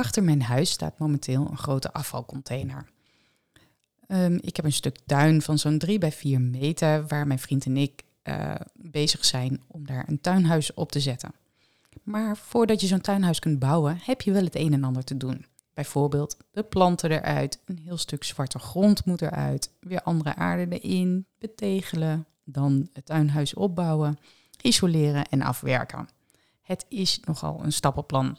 Achter mijn huis staat momenteel een grote afvalcontainer. Ehm, ik heb een stuk tuin van zo'n 3 bij 4 meter waar mijn vriend en ik uh, bezig zijn om daar een tuinhuis op te zetten. Maar voordat je zo'n tuinhuis kunt bouwen, heb je wel het een en ander te doen. Bijvoorbeeld de planten eruit, een heel stuk zwarte grond moet eruit, weer andere aarde erin, betegelen, dan het tuinhuis opbouwen, isoleren en afwerken. Het is nogal een stappenplan.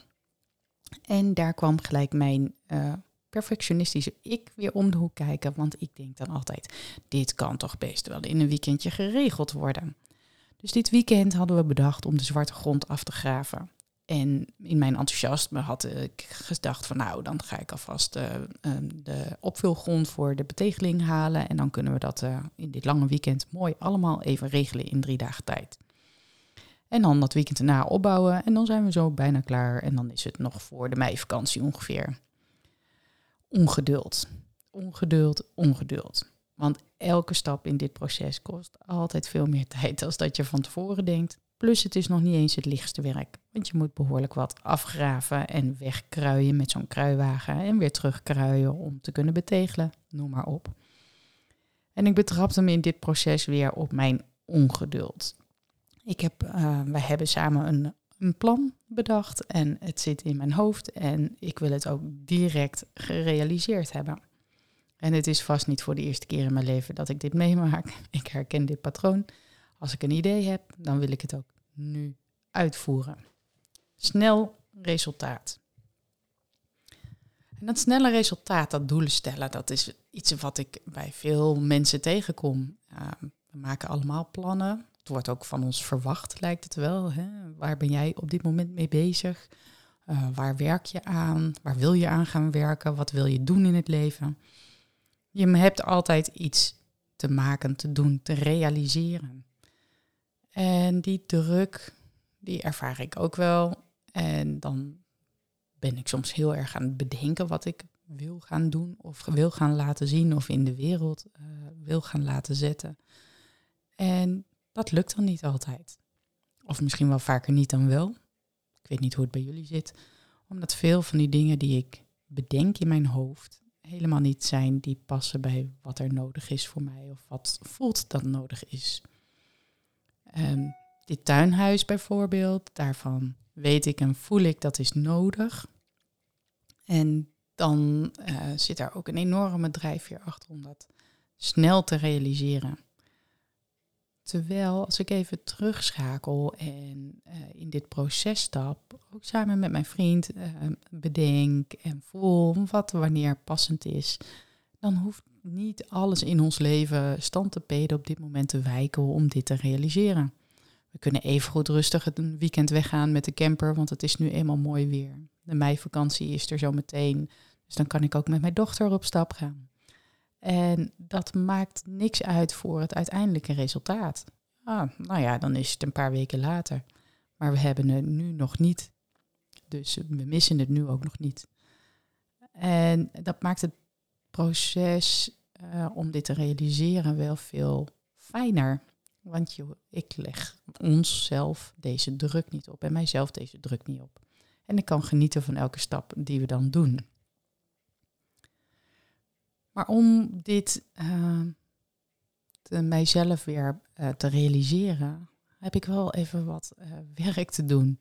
En daar kwam gelijk mijn uh, perfectionistische ik weer om de hoek kijken. Want ik denk dan altijd, dit kan toch best wel in een weekendje geregeld worden. Dus dit weekend hadden we bedacht om de zwarte grond af te graven. En in mijn enthousiasme had ik gedacht van nou, dan ga ik alvast uh, de opvulgrond voor de betegeling halen. En dan kunnen we dat uh, in dit lange weekend mooi allemaal even regelen in drie dagen tijd. En dan dat weekend erna opbouwen en dan zijn we zo bijna klaar. En dan is het nog voor de meivakantie ongeveer. Ongeduld, ongeduld, ongeduld. Want elke stap in dit proces kost altijd veel meer tijd dan dat je van tevoren denkt. Plus het is nog niet eens het lichtste werk. Want je moet behoorlijk wat afgraven en wegkruien met zo'n kruiwagen. En weer terugkruien om te kunnen betegelen. Noem maar op. En ik betrapte me in dit proces weer op mijn ongeduld. Ik heb, uh, wij hebben samen een, een plan bedacht en het zit in mijn hoofd en ik wil het ook direct gerealiseerd hebben. En het is vast niet voor de eerste keer in mijn leven dat ik dit meemaak. Ik herken dit patroon. Als ik een idee heb, dan wil ik het ook nu uitvoeren. Snel resultaat. En dat snelle resultaat, dat doelen stellen, dat is iets wat ik bij veel mensen tegenkom. Uh, we maken allemaal plannen. Het wordt ook van ons verwacht, lijkt het wel. Hè? Waar ben jij op dit moment mee bezig? Uh, waar werk je aan? Waar wil je aan gaan werken? Wat wil je doen in het leven? Je hebt altijd iets te maken, te doen, te realiseren. En die druk, die ervaar ik ook wel. En dan ben ik soms heel erg aan het bedenken wat ik wil gaan doen of wil gaan laten zien of in de wereld uh, wil gaan laten zetten. En dat lukt dan niet altijd. Of misschien wel vaker niet dan wel. Ik weet niet hoe het bij jullie zit. Omdat veel van die dingen die ik bedenk in mijn hoofd helemaal niet zijn die passen bij wat er nodig is voor mij of wat voelt dat nodig is. Um, dit tuinhuis bijvoorbeeld, daarvan weet ik en voel ik dat is nodig. En dan uh, zit daar ook een enorme drijfveer achter om dat snel te realiseren. Terwijl als ik even terugschakel en uh, in dit proces stap, ook samen met mijn vriend uh, bedenk en voel wat wanneer passend is, dan hoeft niet alles in ons leven stand te peden op dit moment te wijken om dit te realiseren. We kunnen even goed rustig een weekend weggaan met de camper, want het is nu eenmaal mooi weer. De meivakantie is er zo meteen, dus dan kan ik ook met mijn dochter op stap gaan. En dat maakt niks uit voor het uiteindelijke resultaat. Ah, nou ja, dan is het een paar weken later. Maar we hebben het nu nog niet. Dus we missen het nu ook nog niet. En dat maakt het proces uh, om dit te realiseren wel veel fijner. Want je, ik leg onszelf deze druk niet op en mijzelf deze druk niet op. En ik kan genieten van elke stap die we dan doen. Maar om dit uh, mijzelf weer uh, te realiseren, heb ik wel even wat uh, werk te doen.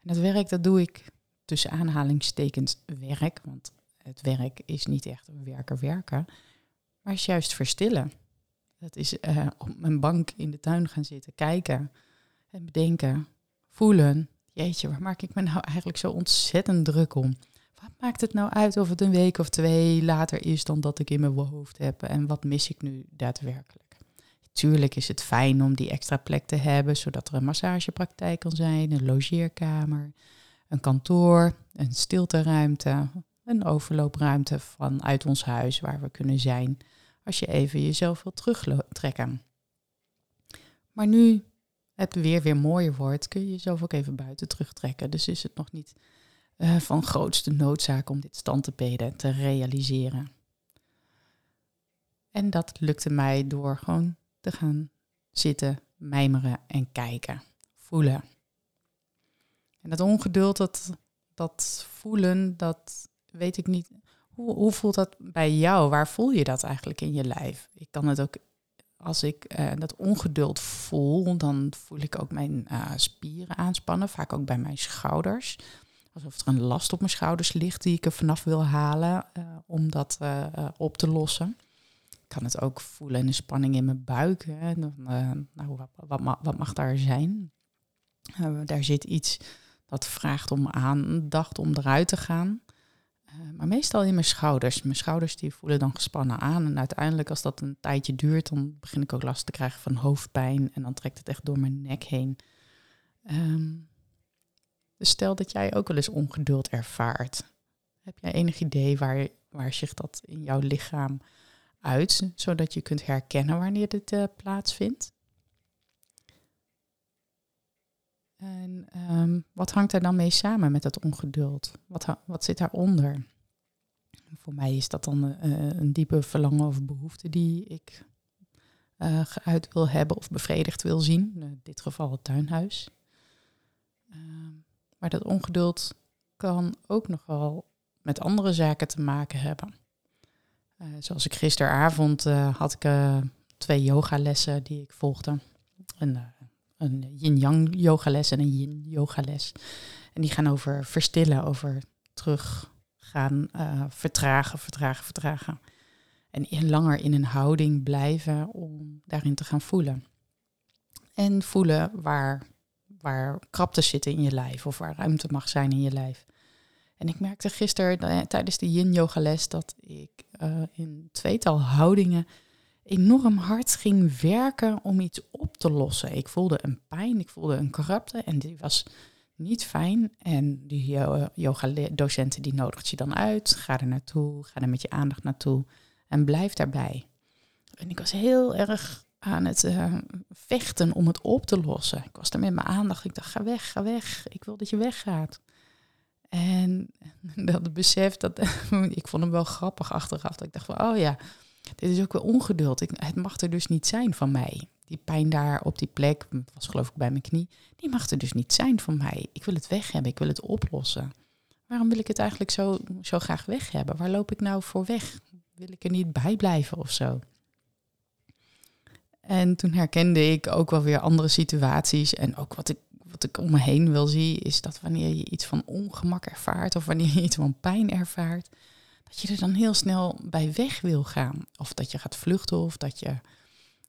En dat werk, dat doe ik tussen aanhalingstekens werk, want het werk is niet echt werken werken, maar is juist verstillen. Dat is op mijn bank in de tuin gaan zitten, kijken en bedenken, voelen. Jeetje, waar maak ik me nou eigenlijk zo ontzettend druk om? Wat maakt het nou uit of het een week of twee later is dan dat ik in mijn hoofd heb en wat mis ik nu daadwerkelijk? Tuurlijk is het fijn om die extra plek te hebben, zodat er een massagepraktijk kan zijn, een logeerkamer, een kantoor, een stilteruimte. een overloopruimte vanuit ons huis waar we kunnen zijn als je even jezelf wilt terugtrekken. Maar nu het weer weer mooier wordt, kun je jezelf ook even buiten terugtrekken. Dus is het nog niet uh, van grootste noodzaak om dit stand te realiseren. En dat lukte mij door gewoon te gaan zitten, mijmeren en kijken, voelen. En dat ongeduld, dat, dat voelen, dat weet ik niet. Hoe, hoe voelt dat bij jou? Waar voel je dat eigenlijk in je lijf? Ik kan het ook, als ik uh, dat ongeduld voel, dan voel ik ook mijn uh, spieren aanspannen, vaak ook bij mijn schouders. Alsof er een last op mijn schouders ligt die ik er vanaf wil halen uh, om dat op te lossen. Ik kan het ook voelen in de spanning in mijn buik. Hè. nou, wat, wat, mag daar zijn? daar zit iets dat vraagt om aandacht om eruit te gaan. Maar meestal in mijn schouders. Mijn schouders die voelen dan gespannen aan. En uiteindelijk als dat een tijdje duurt, dan begin ik ook last te krijgen van hoofdpijn. En dan trekt het echt door mijn nek heen. Um, dus stel dat jij ook wel eens ongeduld ervaart. Heb jij enig idee waar, waar zich dat in jouw lichaam uit, zodat je kunt herkennen wanneer dit uh, plaatsvindt? En um, wat hangt er dan mee samen met dat ongeduld? Wat, wat zit daaronder? Voor mij is dat dan uh, een diepe verlangen of behoefte die ik uh, geuit wil hebben of bevredigd wil zien. In dit geval het tuinhuis. Uh, maar dat ongeduld kan ook nogal met andere zaken te maken hebben. Uh, zoals ik gisteravond had ik twee yogalessen die ik volgde. En een yin-yang yogales en een yin yogales. En die gaan over verstillen, over teruggaan, uh, vertragen, vertragen, vertragen. En langer in een houding blijven om daarin te gaan voelen. En voelen waar, waar krapte zitten in je lijf of waar ruimte mag zijn in je lijf. En ik merkte gisteren tijdens de yin yoga les dat ik uh, in tweetal houdingen enorm hard ging werken om iets op te lossen. Ik voelde een pijn, ik voelde een krapte en die was niet fijn. En die yoga-docenten die nodigt je dan uit. Ga er naartoe, ga er met je aandacht naartoe en blijf daarbij. En ik was heel erg aan het uh, vechten om het op te lossen. Ik was er met mijn aandacht. Ik dacht, ga weg, ga weg. Ik wil dat je weggaat. En dat besef, dat, ik vond hem wel grappig achteraf. Dat ik dacht van, oh ja, dit is ook wel ongeduld. Het mag er dus niet zijn van mij. Die pijn daar op die plek, was geloof ik bij mijn knie, die mag er dus niet zijn van mij. Ik wil het weg hebben, ik wil het oplossen. Waarom wil ik het eigenlijk zo, zo graag weg hebben? Waar loop ik nou voor weg? Wil ik er niet bij blijven of zo? En toen herkende ik ook wel weer andere situaties. En ook wat ik, wat ik om me heen wil zien, is dat wanneer je iets van ongemak ervaart of wanneer je iets van pijn ervaart, dat je er dan heel snel bij weg wil gaan. Of dat je gaat vluchten of dat je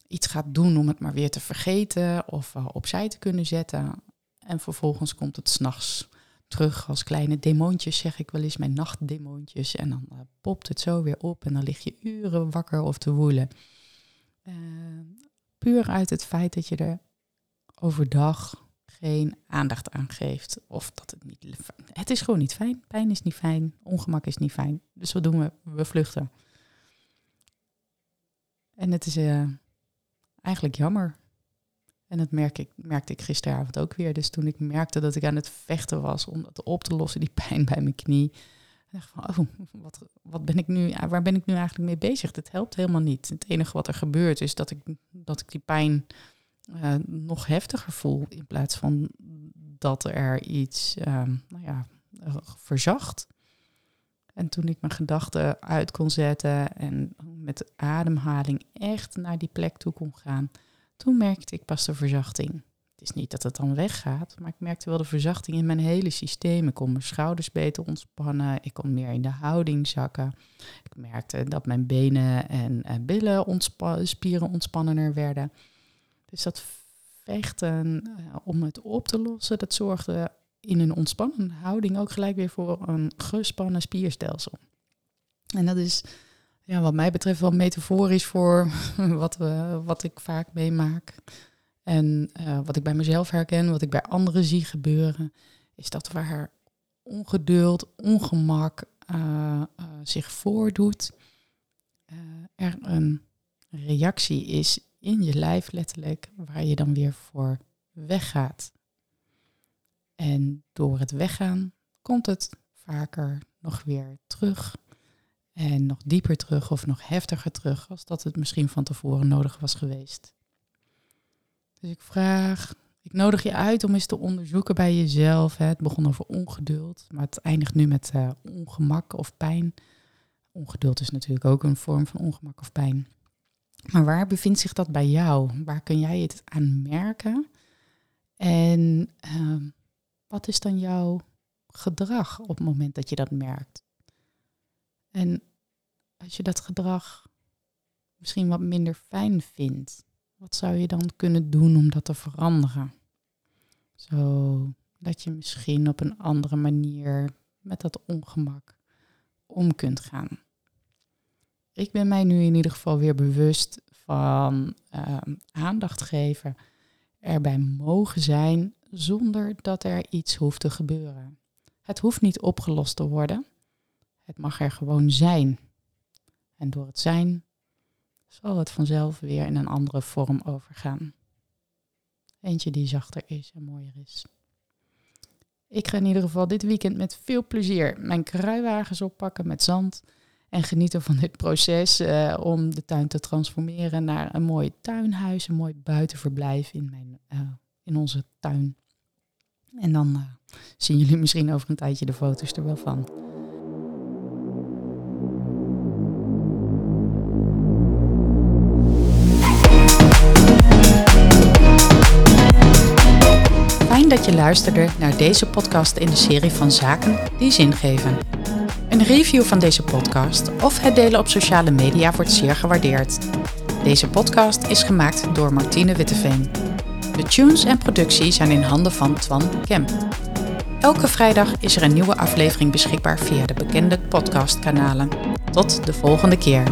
iets gaat doen om het maar weer te vergeten of uh, opzij te kunnen zetten. En vervolgens komt het s'nachts terug als kleine demoontjes, zeg ik wel eens, mijn nachtdemoontjes. En dan uh, popt het zo weer op en dan lig je uren wakker of te woelen. Uh, puur uit het feit dat je er overdag geen aandacht aan geeft. Of dat het niet. Het is gewoon niet fijn. Pijn is niet fijn. Ongemak is niet fijn. Dus wat doen we? We vluchten. En het is uh, eigenlijk jammer. En dat merk ik, merkte ik gisteravond ook weer. Dus toen ik merkte dat ik aan het vechten was om dat op te lossen, die pijn bij mijn knie. Dacht van, oh, wat, wat ben ik nu, waar ben ik nu eigenlijk mee bezig? Dat helpt helemaal niet. Het enige wat er gebeurt is dat ik, dat ik die pijn uh, nog heftiger voel. In plaats van dat er iets ehm, nou ja, verzacht. En toen ik mijn gedachten uit kon zetten en met ademhaling echt naar die plek toe kon gaan, toen merkte ik pas de verzachting. Het is niet dat het dan weggaat, maar ik merkte wel de verzachting in mijn hele systeem. Ik kon mijn schouders beter ontspannen, ik kon meer in de houding zakken. Ik merkte dat mijn benen en, en billen spieren ontspannender werden. Dus dat vechten uh, om het op te lossen, dat zorgde in een ontspannen houding ook gelijk weer voor een gespannen spierstelsel. En dat is ja, wat mij betreft wel metaforisch voor wat, we, wat ik vaak meemaak. En uh, wat ik bij mezelf herken, wat ik bij anderen zie gebeuren, is dat waar ongeduld, ongemak, uh, zich voordoet, er een reactie is in je lijf letterlijk, waar je dan weer voor weggaat. En door het weggaan komt het vaker nog weer terug. En nog dieper terug of nog heftiger terug als dat het misschien van tevoren nodig was geweest. Dus ik vraag, ik nodig je uit om eens te onderzoeken bij jezelf. Hè. Het begon over ongeduld, maar het eindigt nu met uh, ongemak of pijn. Ongeduld is natuurlijk ook een vorm van ongemak of pijn. Maar waar bevindt zich dat bij jou? Waar kun jij het aan merken? En uh, wat is dan jouw gedrag op het moment dat je dat merkt? En als je dat gedrag misschien wat minder fijn vindt, wat zou je dan kunnen doen om dat te veranderen? Zodat je misschien op een andere manier met dat ongemak om kunt gaan. Ik ben mij nu in ieder geval weer bewust van uh, aandacht geven, erbij mogen zijn zonder dat er iets hoeft te gebeuren. Het hoeft niet opgelost te worden. Het mag er gewoon zijn. En door het zijn zal het vanzelf weer in een andere vorm overgaan. Eentje die zachter is en mooier is. Ik ga in ieder geval dit weekend met veel plezier mijn kruiwagens oppakken met zand. En genieten van dit proces uh, om de tuin te transformeren naar een mooi tuinhuis, een mooi buitenverblijf in, mijn, uh, in onze tuin. En dan uh, zien jullie misschien over een tijdje de foto's er wel van. Dat je luisterde naar deze podcast in de serie van Zaken die zin geven. Een review van deze podcast of het delen op sociale media wordt zeer gewaardeerd. Deze podcast is gemaakt door Martine Witteveen. De tunes en productie zijn in handen van Twan Kemp. Elke vrijdag is er een nieuwe aflevering beschikbaar via de bekende podcastkanalen. Tot de volgende keer.